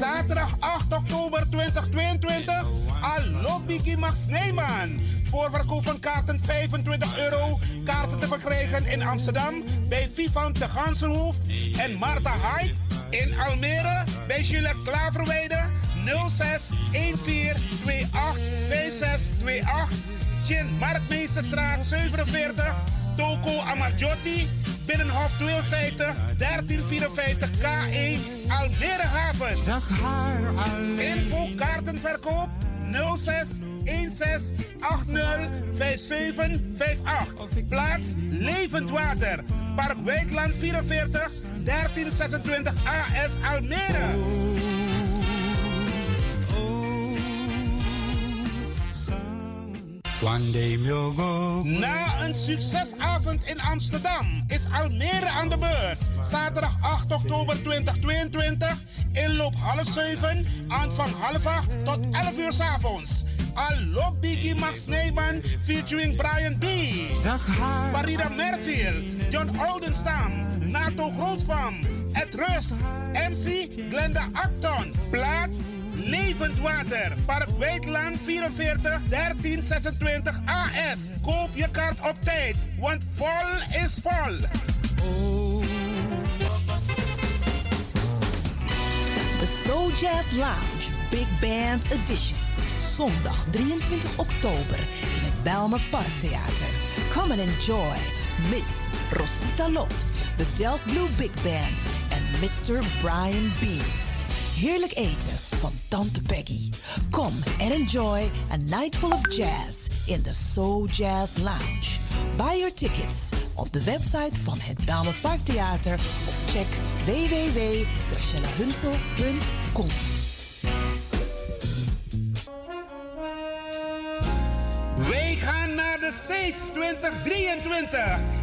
Zaterdag 8 oktober 2022. Allo Biggie Max Neyman. Voorverkoop van kaarten 25 euro. Kaarten te verkrijgen in Amsterdam bij Vivant de Gansenhoef en Marta Hyde. In Almere bij Gillette Klaverweide 06 14 28 5628. Gin Marktmeesterstraat 47. Toko Amarjotti. Binnenhof 52 1354 K1 Almere Haven. Info kaartenverkoop 06 16 80 5758. Plaats Levend Water. Park Wijkland 44 1326 AS Almere. Na een succesavond in Amsterdam is Almere aan de beurt. Zaterdag 8 oktober 2022. Inloop half 7, aanvang half 8 tot 11 uur s avonds. Allo Biggie Max Neyman featuring Brian B. Farida Merfield, John Oldenstam, Nato Grootvam, Ed Rust, MC Glenda Acton. Plaats Levend Water, Park Weidland 44 1326 AS. Koop je kaart op tijd, want vol is vol. The Soul Jazz Lounge Big Band Edition. Zondag 23 oktober in het Belmer Parktheater. Come and enjoy Miss Rosita Lot, the Delft Blue Big Band en Mr. Brian B. Heerlijk eten van Tante Peggy. Come and enjoy a night full of jazz in the Soul Jazz Lounge. Buy your tickets op de website van het Belmer Parktheater of check www.gracielahunsel.com. Wij gaan naar de States 2023.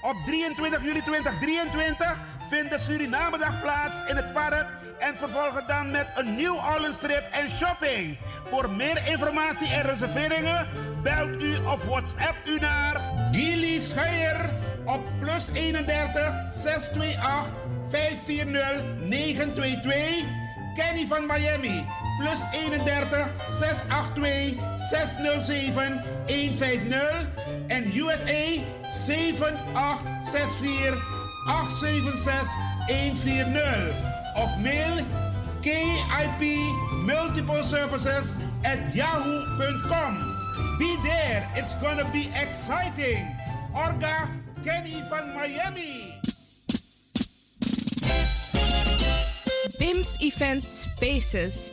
Op 23 juli 2023 vindt de Surinamedag plaats in het park en vervolgen dan met een New Orleans trip en shopping. Voor meer informatie en reserveringen belt u of WhatsApp u naar Gilly Scheier op plus 31 628 540 922. Kenny van Miami plus 31 682 607 150 en USA 7864 876 140 of mail KIP Multiple Services at yahoo.com. Be there, it's gonna be exciting. Orga Kenny van Miami. BIMS Event Spaces.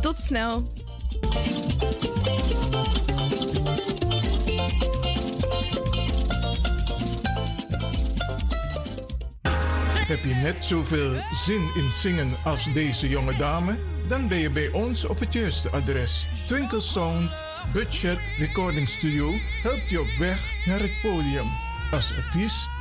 Tot snel. Heb je net zoveel zin in zingen als deze jonge dame? Dan ben je bij ons op het juiste adres. Twinkle Sound Budget Recording Studio helpt je op weg naar het podium. Als artiest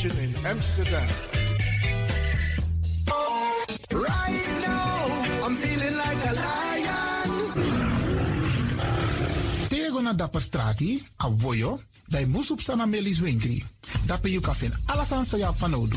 Power station in Amsterdam. Right now, I'm feeling like a lion. Tego na dapper strati, a voyo, bij Moesop Sana Melis Winkri. Dapper you kan vinden alles aan sa van Odu.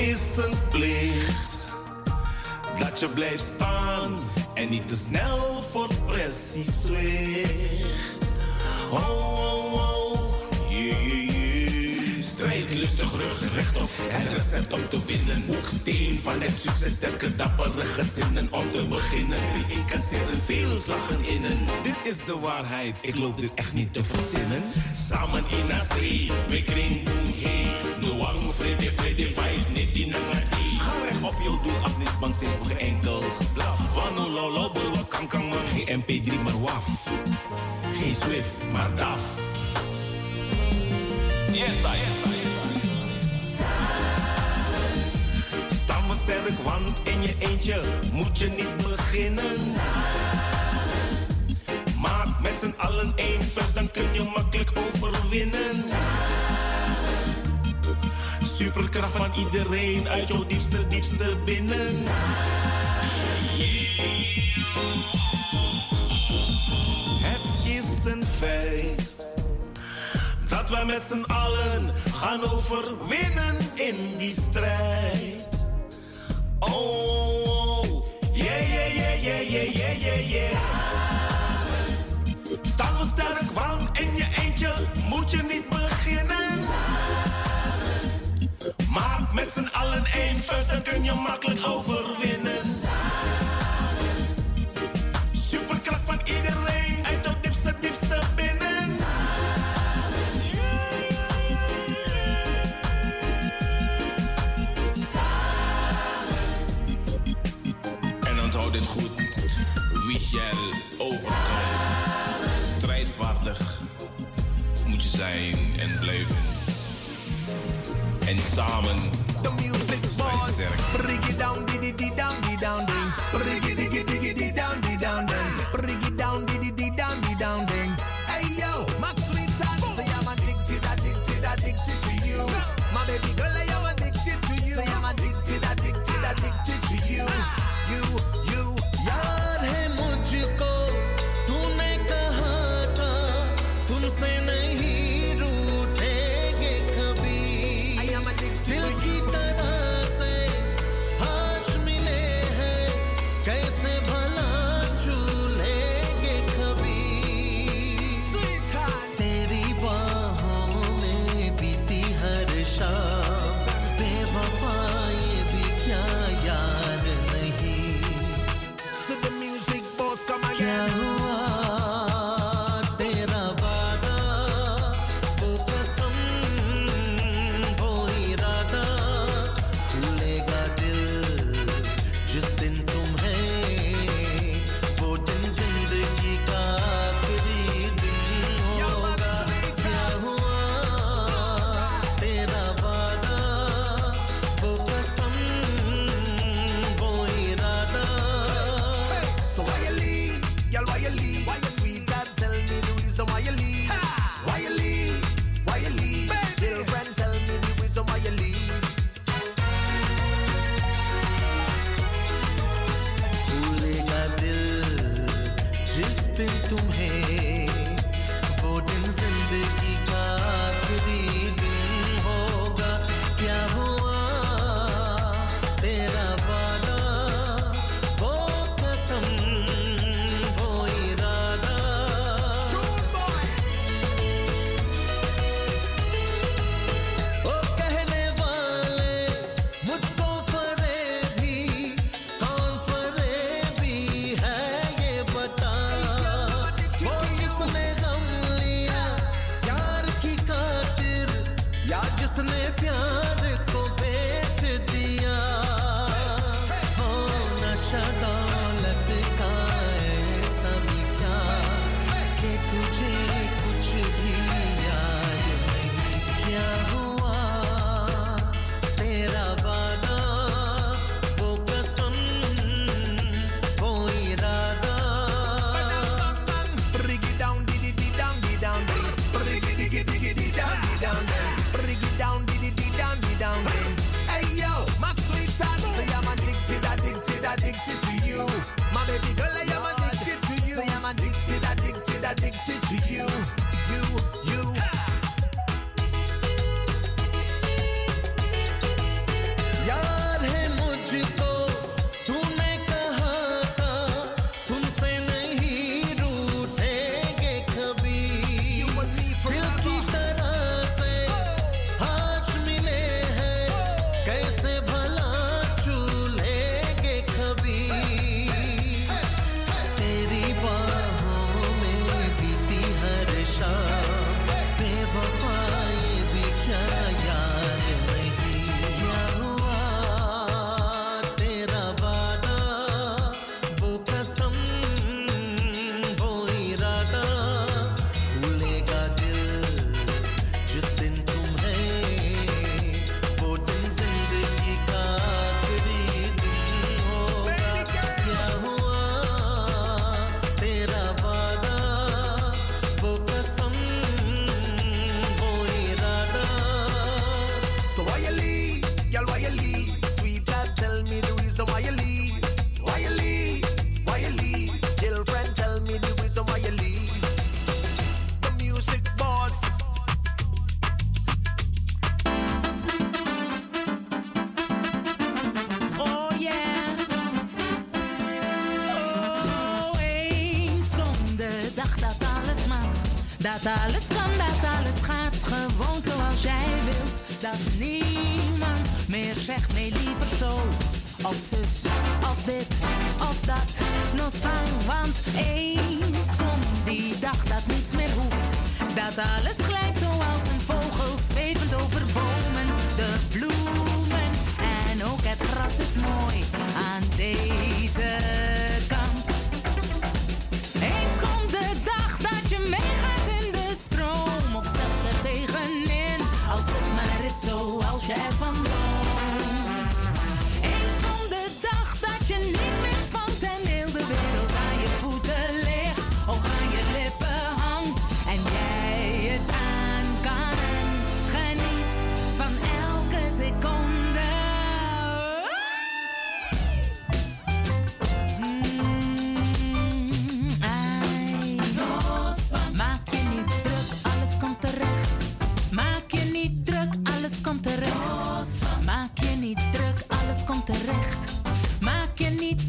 Is een plicht dat je blijft staan en niet te snel voor precies zweegt. Oh, oh, oh, yeah, yeah, yeah. Strijd lustig, rug rechtop. Het recept om te winnen. Hoeksteen van het succes. Sterke, dappere gezinnen om te beginnen. Die incasseren veel slagen innen. Dit is de waarheid, ik loop dit echt niet te verzinnen. Samen in streep, we kring bang zijn voor geen enkel geblaf. Wano lolo, bulwa kan kan man. Geen MP3, maar waf. Geen Swift, maar DAF. Yes, I, yes, I. Staan we sterk, want in je eentje moet je niet beginnen. Maak met z'n allen één vers, dan kun je makkelijk overwinnen. Superkracht van iedereen uit jouw diepste, diepste binnen. Het is een feit dat we met z'n allen gaan overwinnen in die strijd. Oh, yeah, yeah, yeah, yeah, yeah, yeah, yeah, yeah. Staan we sterk, want in je eentje moet je niet beginnen. Maak met z'n allen één vers, dan kun je makkelijk overwinnen. Superkracht van iedereen uit jouw diepste, diepste binnen. En onthoud dit goed. Wie shall overkomen. Strijdvaardig moet je zijn en blijven. En samen The music boys. Break it down, di di di down, di down, ding. Break it, diggy, diggy, di down, di down, ding. Break it down, di di di down, di down, ding. Hey yo, my sweetheart, say I'm addicted, addicted, addicted to you. My baby girl, I am addicted to you. Say I'm addicted, addicted, addicted to you. You, किसने प्यार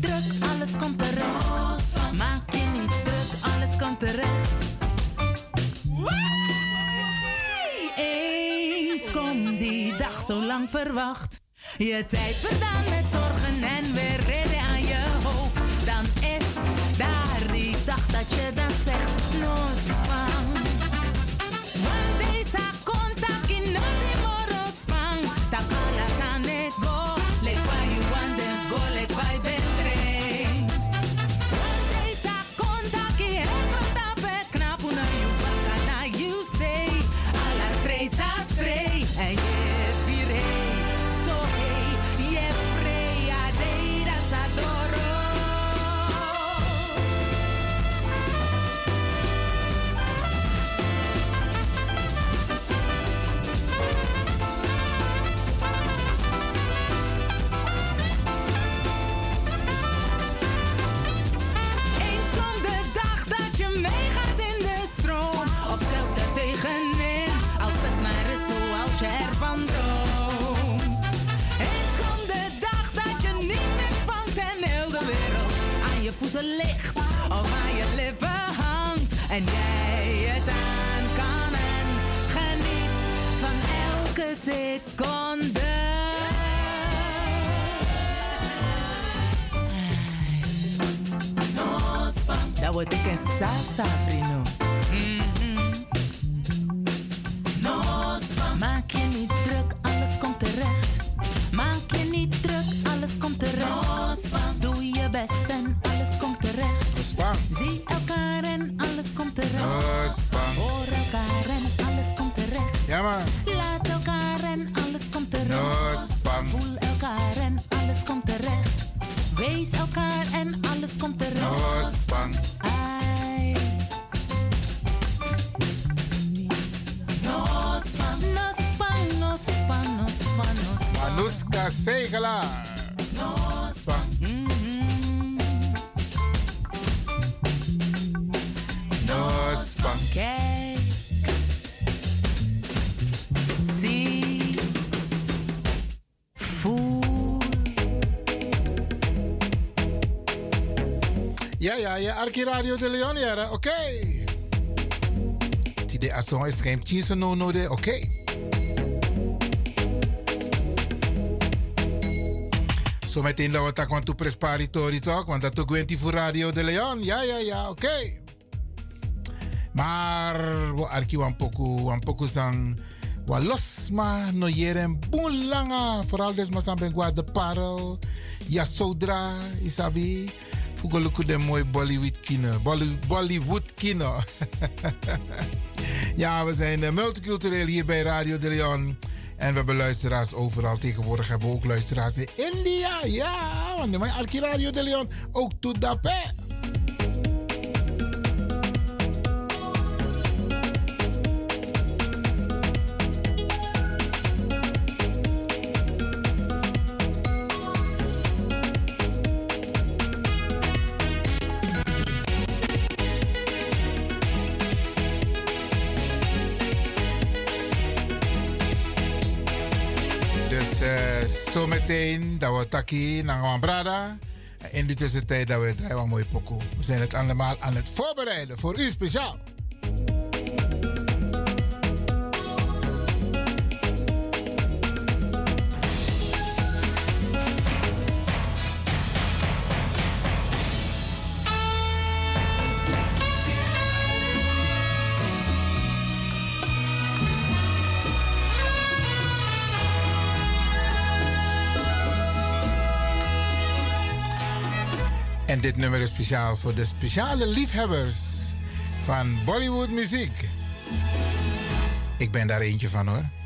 druk, alles komt terecht. Maak je niet druk, alles komt terecht. Eens komt die dag zo lang verwacht. Je tijd verdaan met zorgen en weer reden ligt. Of aan je lippen hangt. En jij het aan kan en geniet van elke seconde. Dat wordt ik een salsa, Zie elkaar en alles komt terecht. Hoor elkaar en alles komt terecht. Ja, man. Laat elkaar en alles komt terecht. Voel elkaar en alles komt terecht. Wees elkaar en alles komt terecht. Ai. Manuska Segela. Radio de Leon, ja. Oké. Tide ason is geen tjinsen no no de. Oké. Zo meteen dat we tak want to presparitori toch? Want dat ook wint voor Radio de Leon. Ja, ja, ja. Oké. Maar we arki wan poku, wan poku sang. Wa los ma no yeren boen langa. Vooral des ma ben de parel. Ja sodra, isabi. Fugoluku de mooi Bollywood kino. Bolly, Bollywood kino. ja, we zijn uh, multicultureel hier bij Radio de Leon. En we hebben luisteraars overal. Tegenwoordig hebben we ook luisteraars in India. Ja, want mijn Arki Radio de Leon ook tot zometeen dat we taki naar Brada. In de tussentijd dat we draaien een mooi. We zijn het allemaal aan het voorbereiden voor u speciaal. Dit nummer is speciaal voor de speciale liefhebbers van Bollywood muziek. Ik ben daar eentje van hoor.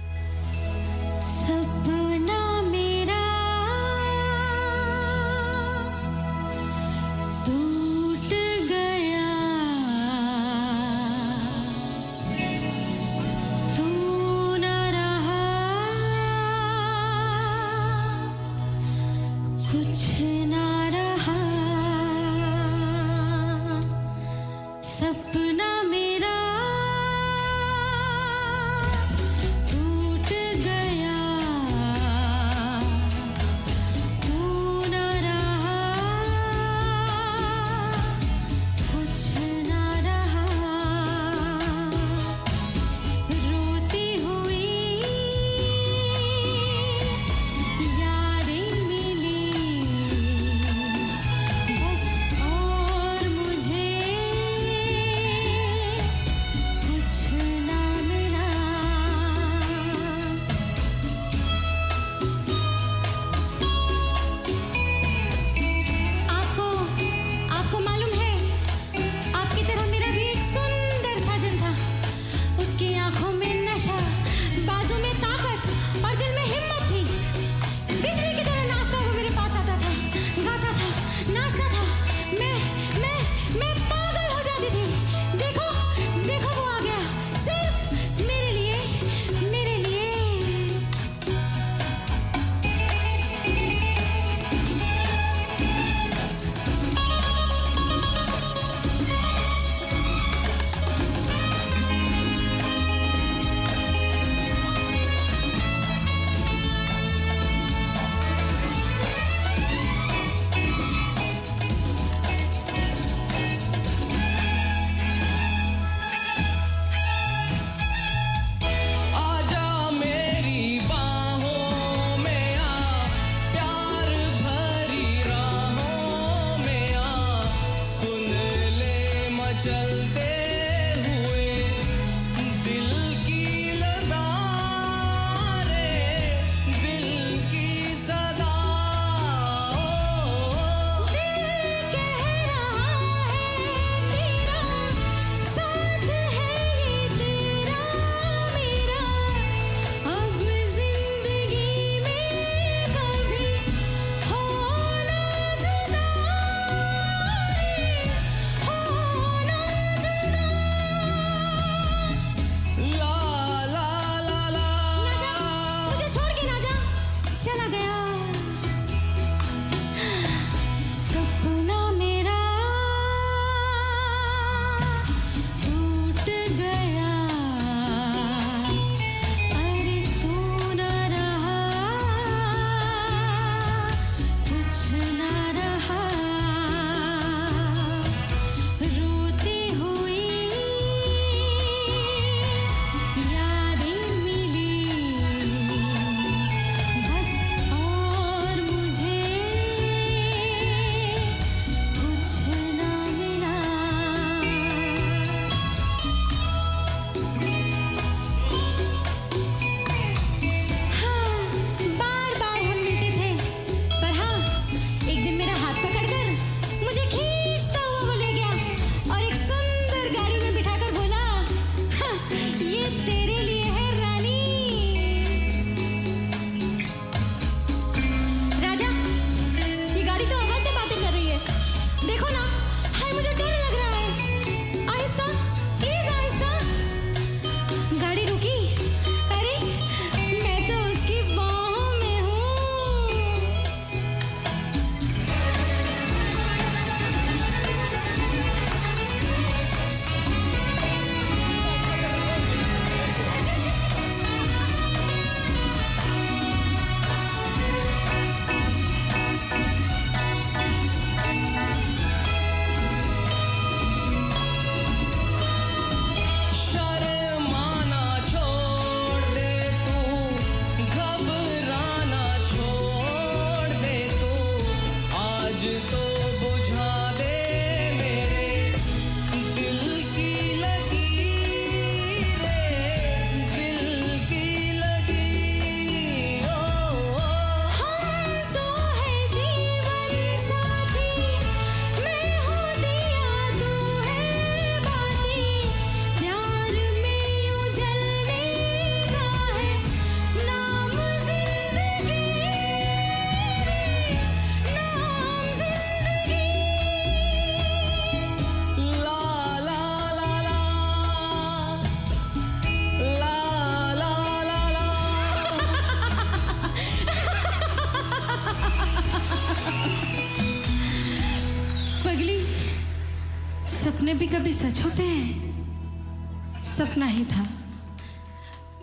कभी सच होते हैं? सपना ही था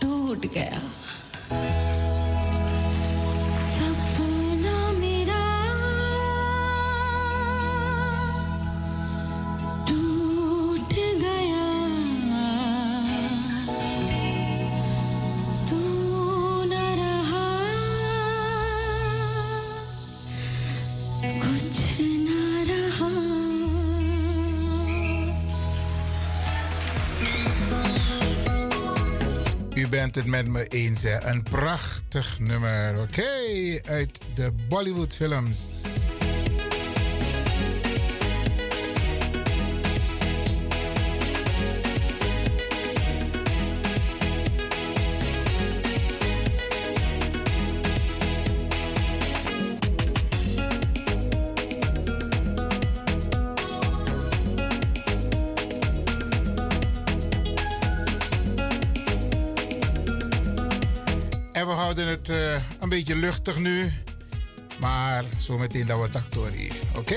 टूट गया। Bent het met me eens, hè? Een prachtig nummer, oké? Uit de Bollywood-films. En houden het eh, een beetje luchtig nu. Maar zometeen dat we het actorie. Oké?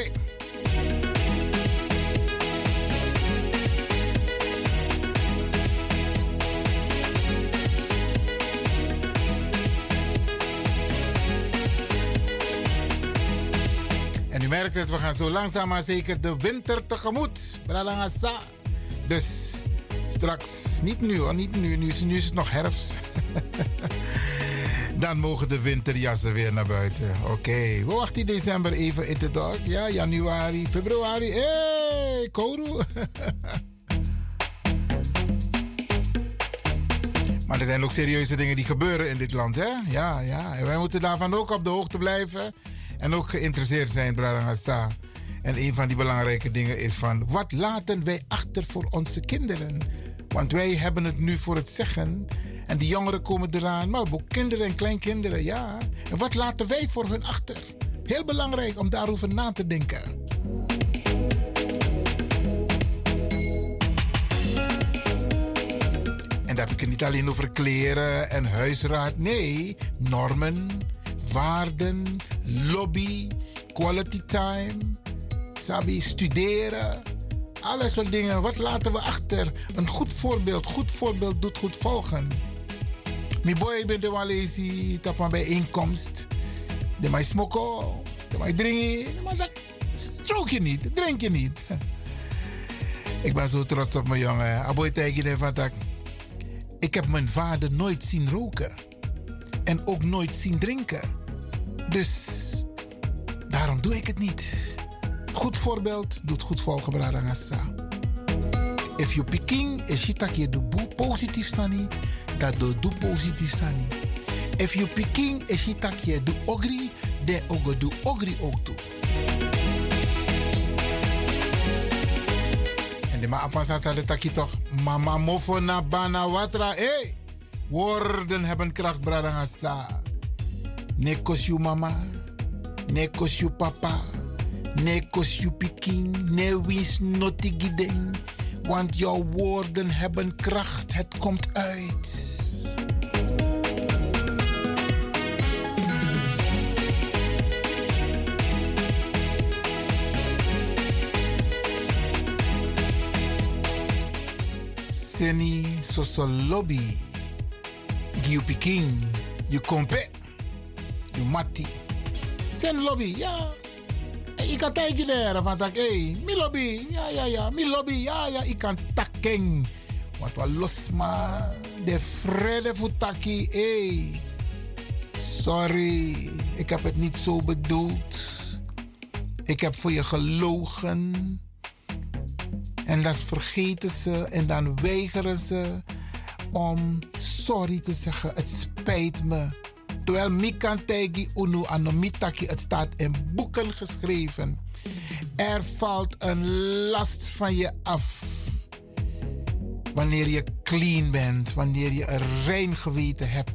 En u merkt het, we gaan zo langzaam maar zeker de winter tegemoet. Bralangasa. Dus straks, niet nu hoor, niet nu. Nu is, nu is het nog herfst. Dan mogen de winterjassen weer naar buiten. Oké, we wachten december even in de dag. Ja, januari, februari. Hé, hey, Koru. maar er zijn ook serieuze dingen die gebeuren in dit land, hè? Ja, ja. En wij moeten daarvan ook op de hoogte blijven. En ook geïnteresseerd zijn, Brarangasa. En een van die belangrijke dingen is van... wat laten wij achter voor onze kinderen? Want wij hebben het nu voor het zeggen... En die jongeren komen eraan, maar ook kinderen en kleinkinderen, ja. En wat laten wij voor hun achter? Heel belangrijk om daarover na te denken. En daar heb ik het niet alleen over kleren en huisraad. Nee, normen, waarden, lobby, quality time, sabi, studeren. Alles soort dingen. Wat laten we achter? Een goed voorbeeld. Goed voorbeeld doet goed volgen. Mi boy ben de walezi tap een bijeenkomst. De mij smoko, de mij drinken. Maar dat rook je niet, drink je niet. Ik ben zo trots op mijn jongen. Aboy tegen van dat. Ik heb mijn vader nooit zien roken. En ook nooit zien drinken. Dus daarom doe ik het niet. Goed voorbeeld doet goed volgen, Bradangasa. If you picking is je doe positief sani, dat do do positief sani. If you picking is je doe ogri, de ogo doe ogri ook toe. En de ma apasa sa de taki toch, mama mofo na bana watra, hey! Woorden hebben kracht, Bradangasa. Nekos you mama, nekos you papa. Ne kos je pikin, ne wins notigiden. Want jouw woorden hebben kracht, het komt uit. Seni soso lobby. Giu pikin, you kompe, you mati. Sen lobby, ja. Ik kan kijken daar van tak, hey, mi lobby, ja, ja, ja, mi lobby, ja, ja, ik kan takken. Wat wat los ma, de vrede voor hey. Sorry, ik heb het niet zo bedoeld. Ik heb voor je gelogen. En dat vergeten ze en dan weigeren ze om sorry te zeggen. Het spijt me. Terwijl Mikantegi Unu Anomitaki, het staat in boeken geschreven. Er valt een last van je af. Wanneer je clean bent, wanneer je een rein geweten hebt.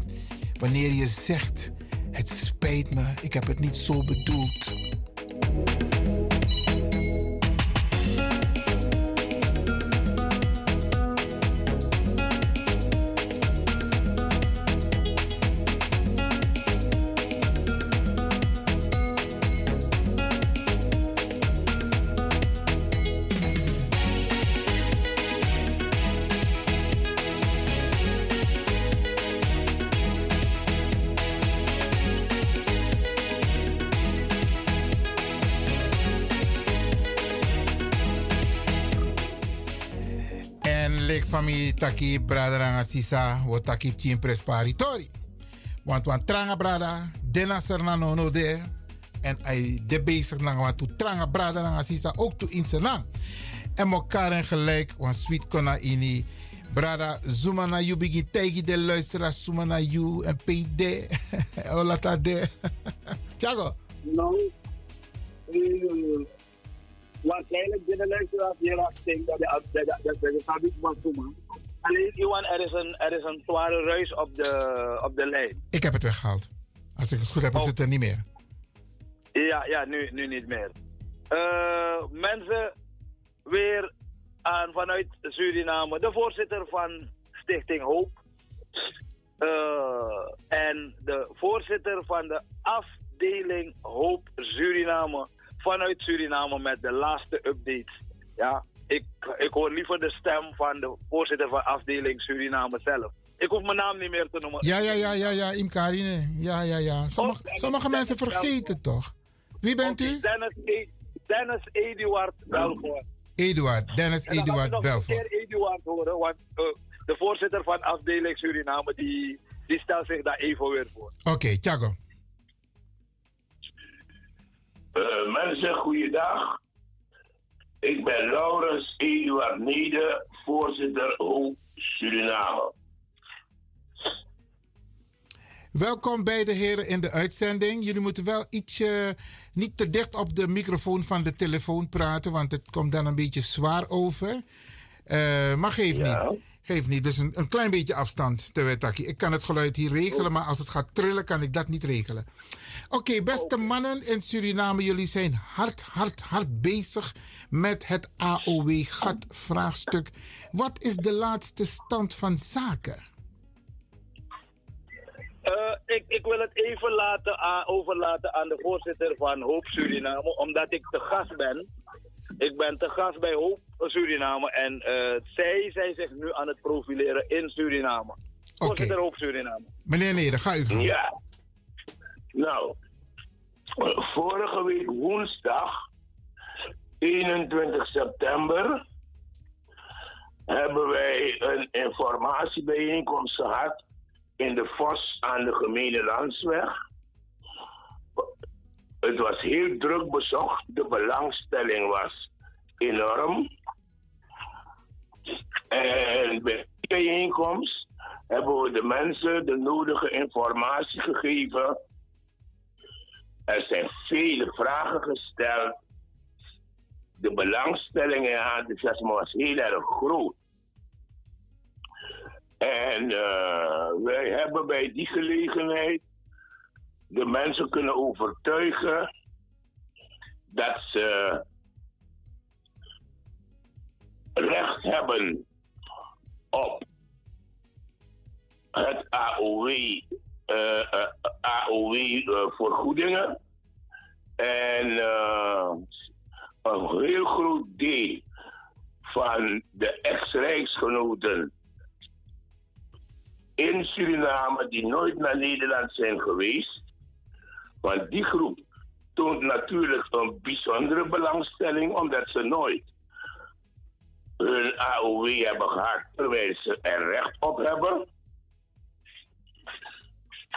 Wanneer je zegt, het spijt me, ik heb het niet zo bedoeld. Taki brada nanga sisa wo taki tien presparitori. Want want tranga brada, dena serna no no de. En ai de bezig nanga want tu tranga brada nanga sisa ook tu in senang. En mokar en gelijk, want sweet kona ini. Brada, zuma na you begin tegi de luisteraars, zuma na you en PD. Olata de. Tiago. Nou, eh, waarschijnlijk de luisteraars hier denken dat de niet van Zuma. Alleen Iwan, er is een er is een zware ruis op de op de lijn. Ik heb het weggehaald. Als ik het goed heb, is het er niet meer. Ja, ja, nu, nu niet meer. Eh, mensen, weer aan vanuit Suriname, de voorzitter van Stichting Hoop. Eh, en de voorzitter van de afdeling Hoop Suriname vanuit Suriname met de laatste updates. Ja, ik, ik hoor liever de stem van de voorzitter van afdeling Suriname zelf. Ik hoef mijn naam niet meer te noemen. Ja, ja, ja, ja, ja, Imkarine. Ja, ja, ja. Sommige, sommige mensen vergeten toch? Wie bent u? Dennis, E- Dennis Eduard Belvoort. Eduard, Dennis Eduard nog een Belfort. keer Eduard horen, want eh, de voorzitter van afdeling Suriname die, die stelt zich daar even weer voor. Oké, Thiago. Eh, mensen, goeiedag. Ik ben Laurens Eduard Nede, voorzitter Hoop Suriname. Welkom beide heren in de uitzending. Jullie moeten wel ietsje niet te dicht op de microfoon van de telefoon praten, want het komt dan een beetje zwaar over. Eh, maar geef niet. Geef niet. Dus een, een klein beetje afstand, Tewetaki. Ik kan het geluid hier regelen, maar als het gaat trillen, kan ik dat niet regelen. Oké, beste mannen in Suriname, jullie zijn hard, hard, hard bezig met het AOW-gat-vraagstuk. Wat is de laatste stand van zaken? Eh, ik, ik wil het even laten aan, overlaten aan de voorzitter van Hoop Suriname, omdat ik te gast ben. Ik ben te gast bij Hoop Suriname en eh, zij zijn zich nu aan het profileren in Suriname. Voorzitter Hoop Suriname. Meneer Neder, ga u. Ja. Nou, vorige week woensdag, 21 september, hebben wij een informatiebijeenkomst gehad in de Vos aan de Gemene Landsweg. Het was heel druk bezocht, de belangstelling was enorm. En bij die bijeenkomst hebben we de mensen de nodige informatie gegeven. Er zijn vele vragen gesteld. De belangstelling en enthousiasme was heel erg groot. En eh, wij hebben bij die gelegenheid de mensen kunnen overtuigen dat ze recht hebben op het AOW, eh, eh, AOW eh. En een heel groot deel van de ex-rijksgenoten in Suriname die nooit naar Nederland zijn geweest. Want die groep toont natuurlijk een bijzondere belangstelling omdat ze nooit hun AOW hebben gehad terwijl ze er recht op hebben.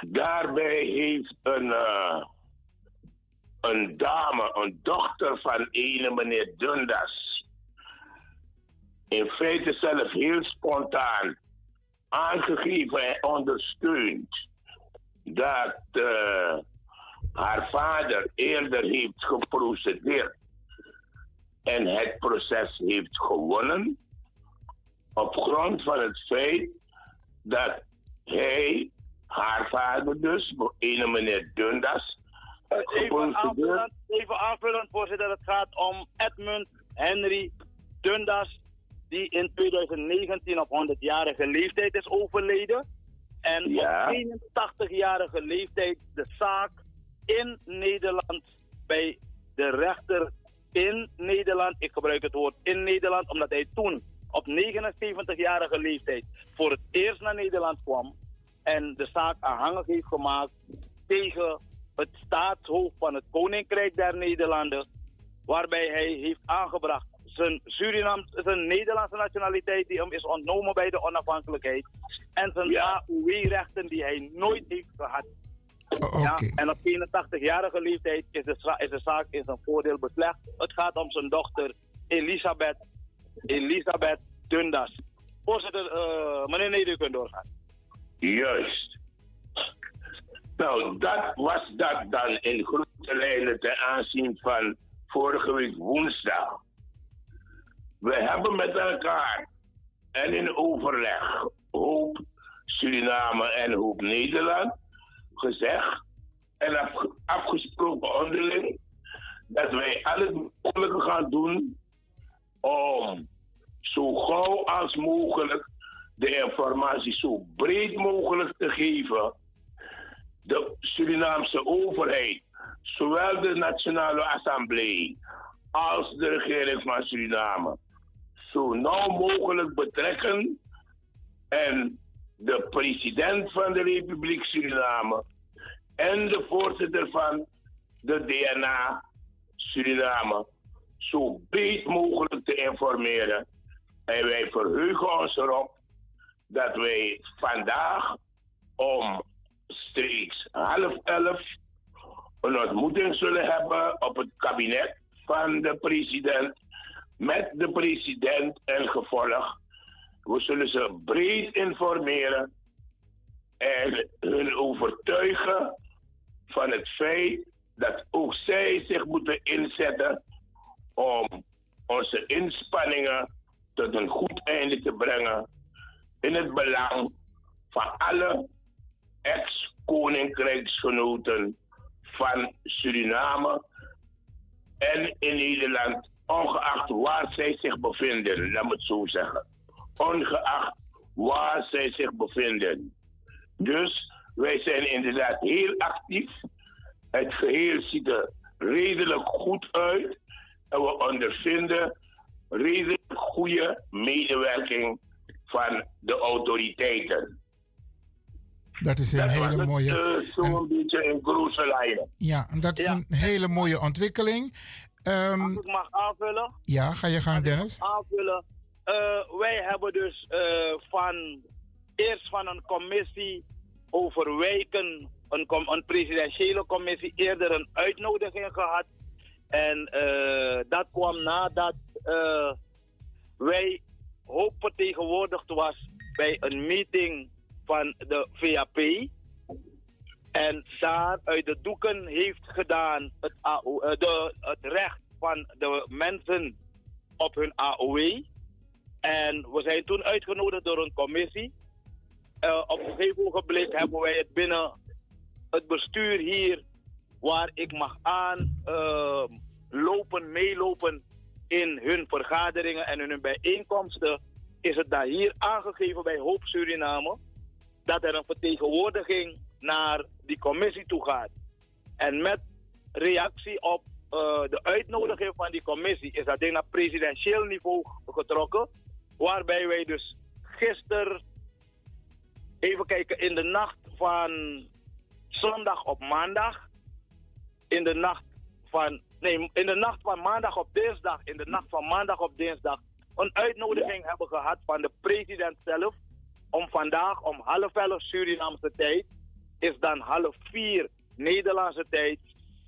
Daarbij heeft een, eh, een dame, een dochter van ene meneer Dundas, in feite zelf heel spontaan aangegeven en ondersteund dat eh, haar vader eerder heeft geprocedeerd en het proces heeft gewonnen op grond van het feit dat hij, haar vader dus, ene meneer Dundas, Even aanvullend, even aanvullend, voorzitter. Het gaat om Edmund Henry Dundas, die in 2019 op 100-jarige leeftijd is overleden. En Ja. op 81-jarige leeftijd de zaak in Nederland bij de rechter in Nederland. Ik gebruik het woord in Nederland, omdat hij toen op 79-jarige leeftijd voor het eerst naar Nederland kwam en de zaak aanhangig heeft gemaakt tegen het staatshoofd van het Koninkrijk der Nederlanden, waarbij hij heeft aangebracht zijn, Suriname, zijn Nederlandse nationaliteit die hem is ontnomen bij de onafhankelijkheid. En zijn AOW-rechten die hij nooit heeft gehad. Ja, en op 81-jarige leeftijd is de, is de zaak in zijn voordeel beslecht. Het gaat om zijn dochter Elisabeth, Elisabeth Dundas. Voorzitter, eh, meneer Neder, u kunt doorgaan. Juist. Nou, dat was dat dan in grote lijnen ten aanzien van vorige week woensdag. We hebben met elkaar en in overleg Hoop Suriname en Hoop Nederland gezegd en afge- afgesproken onderling dat wij al het mogelijke gaan doen om zo gauw als mogelijk de informatie zo breed mogelijk te geven. De Surinaamse overheid, zowel de Nationale Assemblée als de regering van Suriname, zo nauw mogelijk betrekken en de president van de Republiek Suriname en de voorzitter van de DNA Suriname zo breed mogelijk te informeren. En wij verheugen ons erop dat wij vandaag om streeks half elf een ontmoeting zullen hebben op het kabinet van de president met de president en gevolg. We zullen ze breed informeren en hun overtuigen van het feit dat ook zij zich moeten inzetten om onze inspanningen tot een goed einde te brengen in het belang van alle ex-koninkrijksgenoten van Suriname en in Nederland, ongeacht waar zij zich bevinden, laat me het zo zeggen. Ongeacht waar zij zich bevinden. Dus wij zijn inderdaad heel actief. Het geheel ziet er redelijk goed uit. En we ondervinden redelijk goede medewerking van de autoriteiten. Dat is een Dat hele het, mooie. eh, Zo'n beetje in grote lijnen. Ja, en dat is een hele mooie ontwikkeling. Ehm, Als ik mag aanvullen. ja, ga je gang, Dennis. aanvullen. Eh, wij hebben dus eh, van eerst van een commissie over wijken, een, com- een presidentiële commissie, eerder een uitnodiging gehad. En eh, dat kwam nadat eh, wij hoop vertegenwoordigd was bij een meeting van de VAP. En daar uit de doeken heeft gedaan het, eh, de, het recht van de mensen op hun AOW. En we zijn toen uitgenodigd door een commissie. Eh, op een gegeven ogenblik hebben wij het binnen het bestuur hier, waar ik mag aan eh, lopen, meelopen in hun vergaderingen en in hun bijeenkomsten, is het daar hier aangegeven bij Hoop Suriname dat er een vertegenwoordiging naar die commissie toe gaat. En met reactie op eh, de uitnodiging van die commissie is dat ding naar presidentieel niveau getrokken. Waarbij wij dus gisteren, even kijken, in de nacht van zondag op maandag, in de nacht van, nee, in de nacht van maandag op dinsdag, in de nacht van maandag op dinsdag, een uitnodiging hebben gehad van de president zelf om vandaag om half elf Surinaamse tijd, is dan half vier Nederlandse tijd,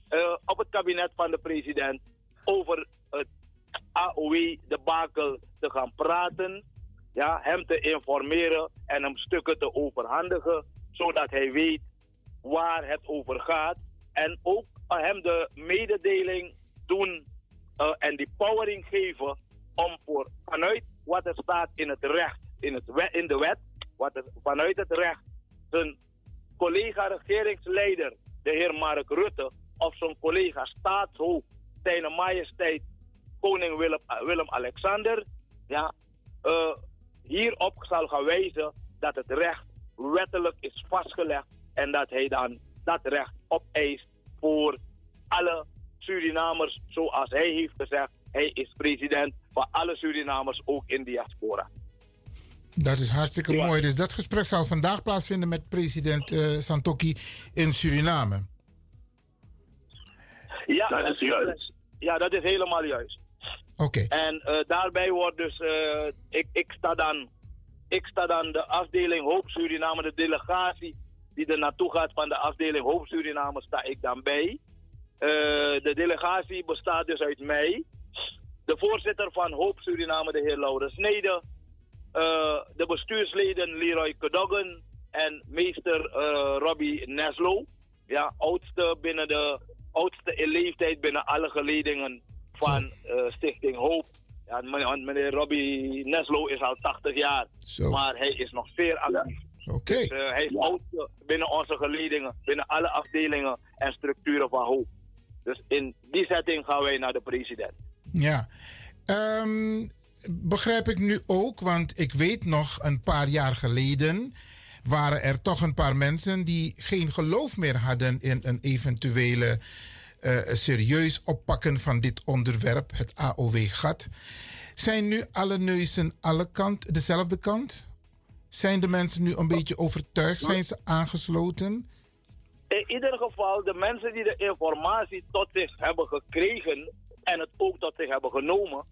eh, op het kabinet van de president over het AOW-debakel te gaan praten. Ja, hem te informeren en hem stukken te overhandigen, zodat hij weet waar het over gaat. En ook hem de mededeling doen eh, en die powering geven om voor, vanuit wat er staat in het recht, in, het in de wet, wat er, vanuit het recht, zijn collega-regeringsleider, de heer Mark Rutte, of zijn collega staatshoofd, zijn majesteit, koning Willem, eh, Willem-Alexander, ja, eh, hierop zal gaan wijzen dat het recht wettelijk is vastgelegd en dat hij dan dat recht opeist voor alle Surinamers, zoals hij heeft gezegd. Hij is president van alle Surinamers, ook in diaspora. Dat is hartstikke mooi. Dus dat gesprek zal vandaag plaatsvinden met president eh, Santoki in Ja, dat is juist. Ja, dat is helemaal juist. Oké. En eh, daarbij wordt dus, eh, ik, ik, sta dan, ik sta dan de afdeling Hoop Suriname, de delegatie die er naartoe gaat van de afdeling Hoop Suriname, sta ik dan bij. Eh, de delegatie bestaat dus uit mij, de voorzitter van Hoop Suriname, de heer Laurens Snede, eh, de bestuursleden Leroy Kedoggen en meester eh, Robbie Neslo. Ja, oudste binnen de oudste in leeftijd binnen alle geledingen van Stichting Hoop. Ja, meneer, meneer Robbie Neslo is al 80 jaar, Zo. maar hij is nog zeer actief. Oké. Dus, eh, hij is oudste binnen onze geledingen, binnen alle afdelingen en structuren van Hoop. Dus in die setting gaan wij naar de president. Ja. Ehm, begrijp ik nu ook, want ik weet nog een paar jaar geleden waren er toch een paar mensen die geen geloof meer hadden in een eventuele eh, serieus oppakken van dit onderwerp, het AOW-gat. Zijn nu alle neuzen alle kant, dezelfde kant? Zijn de mensen nu een beetje overtuigd? Zijn ze aangesloten? In ieder geval, de mensen die de informatie tot zich hebben gekregen en het ook tot zich hebben genomen,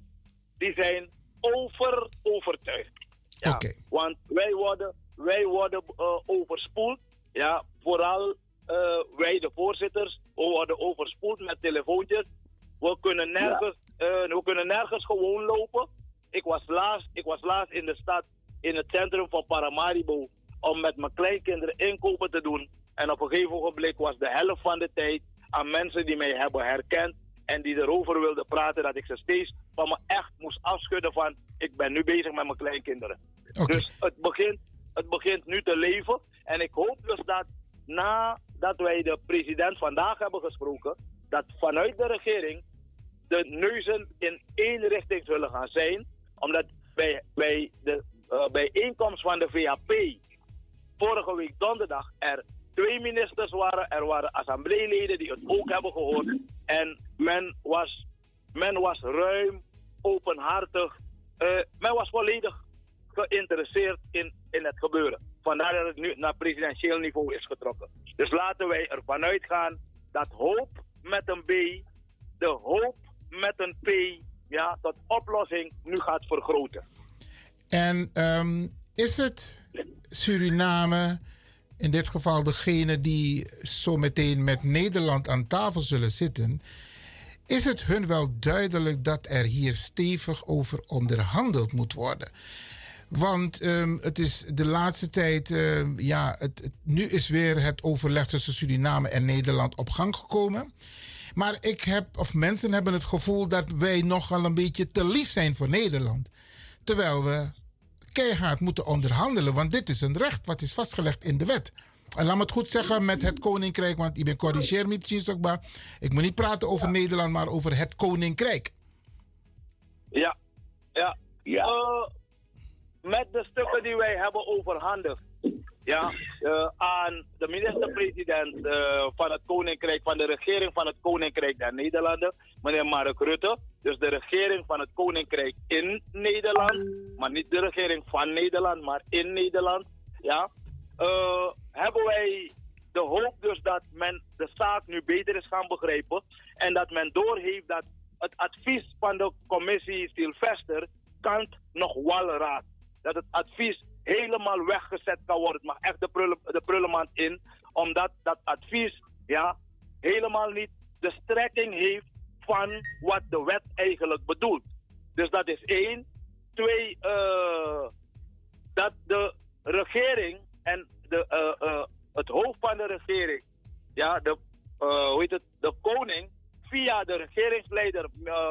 die zijn over overtuigd. Ja, Want wij worden, wij worden eh, overspoeld. Ja, vooral eh, wij de voorzitters, we worden overspoeld met telefoontjes. We kunnen nergens, eh, we kunnen nergens gewoon lopen. Ik was, laatst, ik was laatst in de stad, in het centrum van Paramaribo, om met mijn kleinkinderen inkopen te doen. En op een gegeven ogenblik was de helft van de tijd aan mensen die mij hebben herkend en die erover wilden praten, dat ik ze steeds van me echt moest afschudden van, ik ben nu bezig met mijn kleinkinderen. Dus het begint, het begint nu te leven. En ik hoop dus dat nadat wij de president vandaag hebben gesproken, dat vanuit de regering de neuzen in één richting zullen gaan zijn. Omdat bij, bij de eh, bijeenkomst van de VAP vorige week donderdag er twee ministers waren. Er waren assembleeleden die het ook hebben gehoord. En men was, men was ruim, openhartig. eh, men was volledig geïnteresseerd in, in het gebeuren. Vandaar dat het nu naar presidentieel niveau is getrokken. Dus laten wij ervan uitgaan dat hoop met een B, de hoop met een P, ja, tot oplossing nu gaat vergroten. En ehm, is het Suriname, in dit geval degene die zo meteen met Nederland aan tafel zullen zitten, is het hun wel duidelijk dat er hier stevig over onderhandeld moet worden? Want ehm, het is de laatste tijd, ehm, ja, het, nu is weer het overleg tussen Suriname en Nederland op gang gekomen. Maar ik heb, of mensen hebben het gevoel dat wij nogal een beetje te lief zijn voor Nederland. Terwijl we keihard moeten onderhandelen, want dit is een recht wat is vastgelegd in de wet. En laat me het goed zeggen met het Koninkrijk, want ik ben corrigeer me maar. Ik moet niet praten over Nederland, maar over het Koninkrijk. Ja, ja. Eh, met de stukken die wij hebben overhandigd ja, eh, aan de minister-president eh, van het Koninkrijk, van de regering van het Koninkrijk der Nederlanden, meneer Mark Rutte. Dus de regering van het Koninkrijk in Nederland, maar niet de regering van Nederland, maar in Nederland. Ja, eh, hebben wij de hoop dus dat men de zaak nu beter is gaan begrijpen en dat men doorheeft dat het advies van de commissie Sylvester kant nog walraad. Dat het advies helemaal weggezet kan worden. Mag echt de, prullen, de prullenmand in, omdat dat advies ja, helemaal niet de strekking heeft van wat de wet eigenlijk bedoelt. Dus dat is één. Twee, eh, dat de regering en de, eh, eh, het hoofd van de regering, ja, de, hoe heet het, de koning, via de regeringsleider,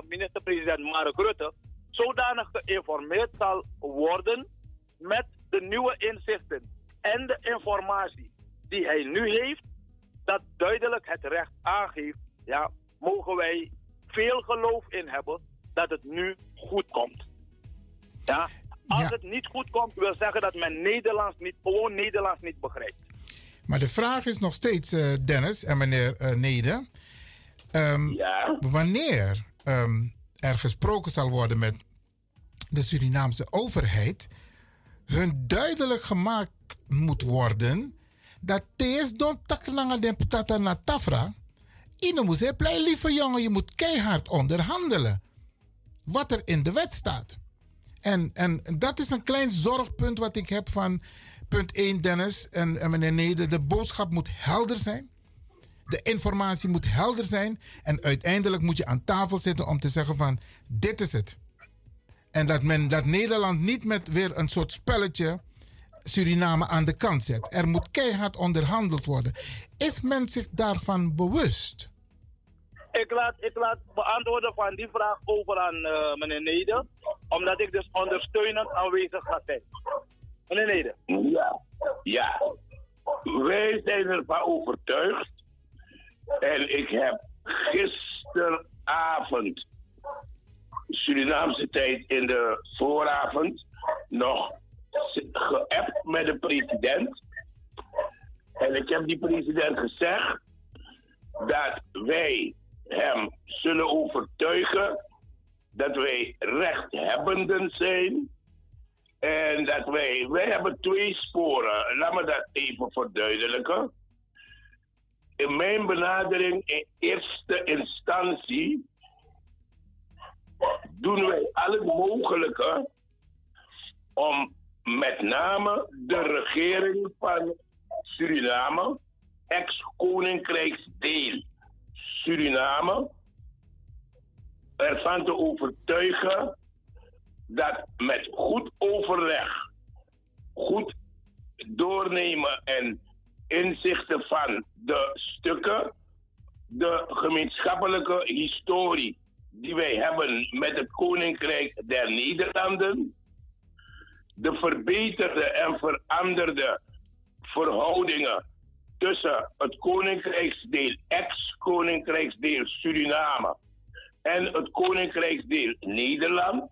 minister-president Mark Rutte, zodanig geïnformeerd zal worden met de nieuwe inzichten en de informatie die hij nu heeft, dat duidelijk het recht aangeeft, ja, mogen wij veel geloof in hebben dat het nu goed komt. Ja, als het niet goed komt, wil zeggen dat men Nederlands niet, gewoon Nederlands niet begrijpt. Maar de vraag is nog steeds, eh, Dennis en meneer eh, Nede. ehm, Wanneer ehm, er gesproken zal worden met de Surinaamse overheid, hun duidelijk gemaakt moet worden dat thees don taknanga den patata na tafra. Ine moet zeggen, blij lieve jongen, je moet keihard onderhandelen. wat er in de wet staat. En, en dat is een klein zorgpunt wat ik heb van punt 1, Dennis en, en meneer Neder. De boodschap moet helder zijn. De informatie moet helder zijn. En uiteindelijk moet je aan tafel zitten om te zeggen van dit is het. En dat, men, dat Nederland niet met weer een soort spelletje Suriname aan de kant zet. Er moet keihard onderhandeld worden. Is men zich daarvan bewust? Ik laat, ik laat beantwoorden van die vraag over aan uh, meneer Neder, omdat ik dus ondersteunend aanwezig ga zijn. Meneer Neder. Ja, ja. Wij zijn ervan overtuigd. En ik heb gisteravond, Surinaamse tijd in de vooravond, nog geappt met de president. En ik heb die president gezegd dat wij hem zullen overtuigen dat wij rechthebbenden zijn. En dat wij, wij hebben twee sporen. Laat me dat even verduidelijken. In mijn benadering in eerste instantie doen wij al het mogelijke om met name de regering van Suriname, ex-koninkrijksdeel Suriname, ervan te overtuigen dat met goed overleg, goed doornemen en inzichten van de stukken, de gemeenschappelijke historie die wij hebben met het Koninkrijk der Nederlanden, de verbeterde en veranderde verhoudingen tussen het Koninkrijksdeel, ex-Koninkrijksdeel Suriname en het Koninkrijksdeel Nederland,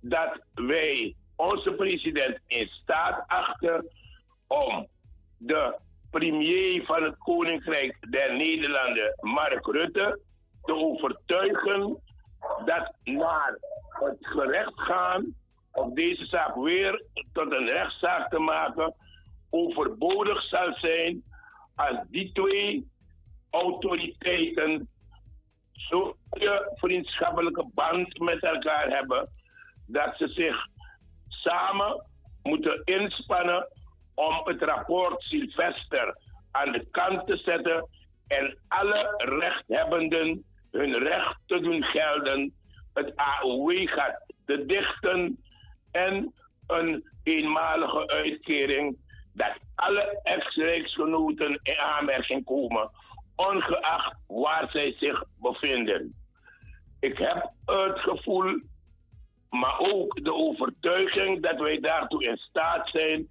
dat wij onze president in staat achter om de premier van het Koninkrijk der Nederlanden, Mark Rutte, te overtuigen dat naar het gerecht gaan om deze zaak weer tot een rechtszaak te maken overbodig zal zijn als die twee autoriteiten zo'n vriendschappelijke band met elkaar hebben dat ze zich samen moeten inspannen om het rapport Sylvester aan de kant te zetten en alle rechthebbenden hun recht te doen gelden. Het AOW gaat te dichten en een eenmalige uitkering dat alle ex-rijksgenoten in aanmerking komen, ongeacht waar zij zich bevinden. Ik heb het gevoel, maar ook de overtuiging dat wij daartoe in staat zijn,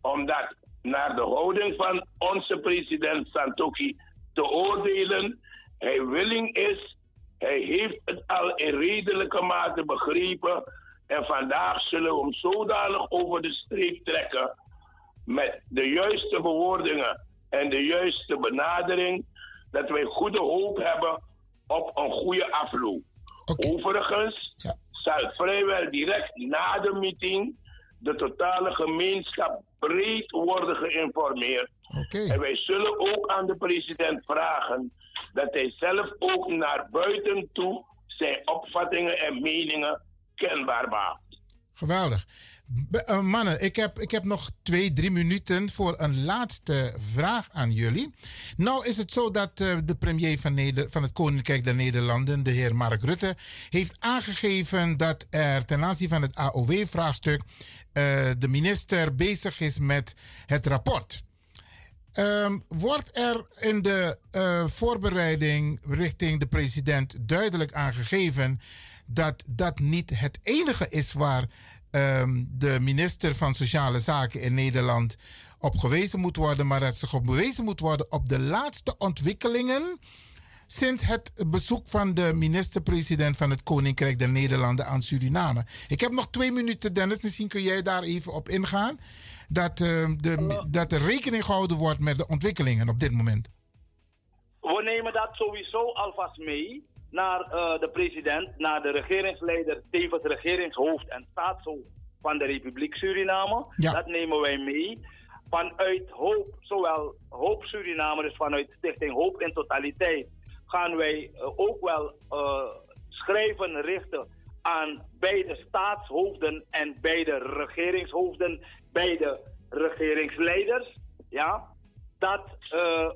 omdat naar de houding van onze president Santoki te oordelen, hij willing is, hij heeft het al in redelijke mate begrepen en vandaag zullen we hem zodanig over de streep trekken met de juiste bewoordingen en de juiste benadering, dat wij goede hoop hebben op een goede afloop. Overigens zal vrijwel direct na de meeting de totale gemeenschap breed worden geïnformeerd. En wij zullen ook aan de president vragen dat hij zelf ook naar buiten toe zijn opvattingen en meningen kenbaar maakt. Geweldig. Uh, mannen, ik heb, ik heb nog twee, drie minuten voor een laatste vraag aan jullie. Nou is het zo dat uh, de premier van, Neder van het Koninkrijk der Nederlanden, de heer Mark Rutte, heeft aangegeven dat er ten aanzien van het AOW-vraagstuk uh, de minister bezig is met het rapport. Um, wordt er in de voorbereiding richting de president duidelijk aangegeven dat dat niet het enige is waar um, de minister van Sociale Zaken in Nederland op gewezen moet worden, maar dat zich op bewezen moet worden op de laatste ontwikkelingen sinds het bezoek van de minister-president van het Koninkrijk der Nederlanden aan Suriname. Ik heb nog twee minuten, Dennis. Misschien kun jij daar even op ingaan. Dat, uh, de, dat er rekening gehouden wordt met de ontwikkelingen op dit moment. We nemen dat sowieso alvast mee naar uh, de president, naar de regeringsleider, tevens regeringshoofd en staatshoofd van de Republiek Suriname. Ja. Dat nemen wij mee. Vanuit Hoop, zowel Hoop Suriname, dus vanuit Stichting Hoop in Totaliteit, gaan wij uh, ook wel schrijven richten aan beide staatshoofden en beide regeringshoofden, beide regeringsleiders. Ja, dat eh,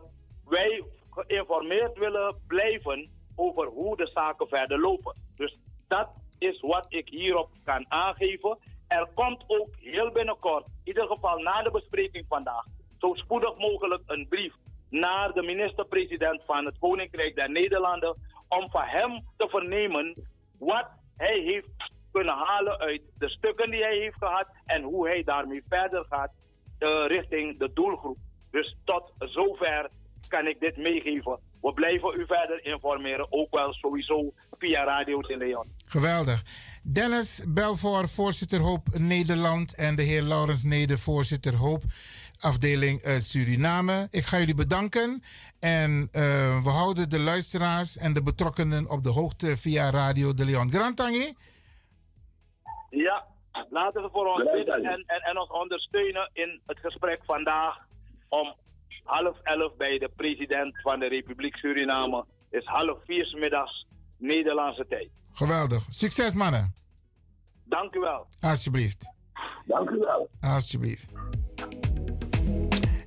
wij geïnformeerd willen blijven over hoe de zaken verder lopen. Dus dat is wat ik hierop kan aangeven. Er komt ook heel binnenkort, in ieder geval na de bespreking vandaag, zo spoedig mogelijk een brief naar de minister-president van het Koninkrijk der Nederlanden om van hem te vernemen wat hij heeft kunnen halen uit de stukken die hij heeft gehad en hoe hij daarmee verder gaat uh, richting de doelgroep. Dus tot zover kan ik dit meegeven. We blijven u verder informeren, ook wel sowieso via Radio de Leon. Geweldig. Dennis Belvoor, voorzitter Hoop Nederland en de heer Laurens Neder, voorzitter Hoop afdeling uh, Suriname. Ik ga jullie bedanken en uh, we houden de luisteraars en de betrokkenen op de hoogte via Radio de Leon. Grantangi? Ja, laten we voor ons bidden en, en, en ons ondersteunen in het gesprek vandaag om half elf bij de president van de Republiek Suriname. is half vier middags Nederlandse tijd. Geweldig. Succes mannen. Dank u wel. Alsjeblieft. Dank u wel. Alsjeblieft.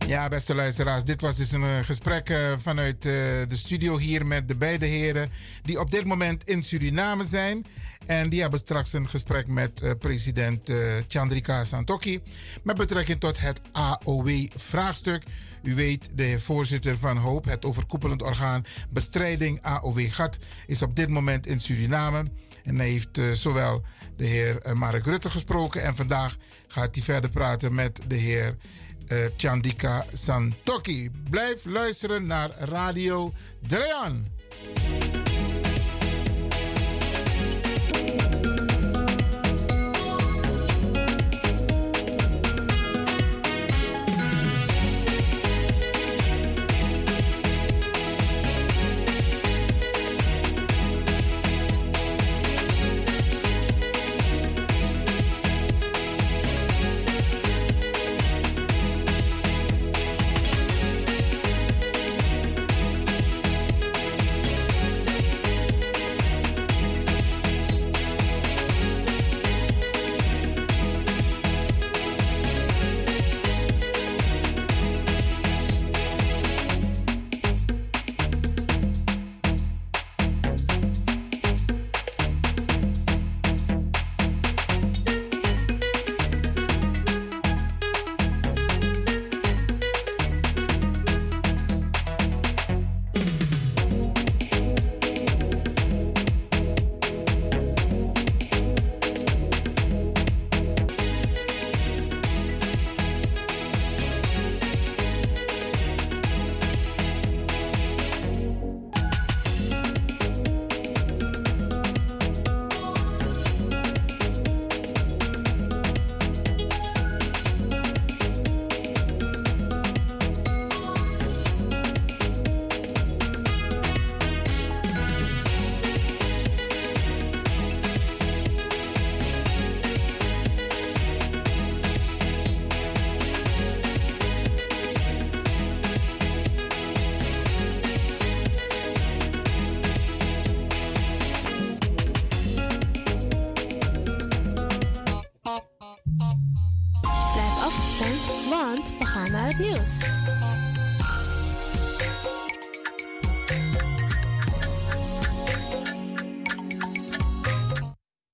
Ja, beste luisteraars, dit was dus een uh, gesprek uh, vanuit uh, de studio hier met de beide heren die op dit moment in Suriname zijn. En die hebben straks een gesprek met president Chandrika Santokhi met betrekking tot het AOW-vraagstuk. U weet, de voorzitter van HOOP, het overkoepelend orgaan bestrijding AOW-gat, is op dit moment in Suriname. En hij heeft zowel de heer Mark Rutte gesproken en vandaag gaat hij verder praten met de heer uh, Chandika Santoki. Blijf luisteren naar Radio Drean.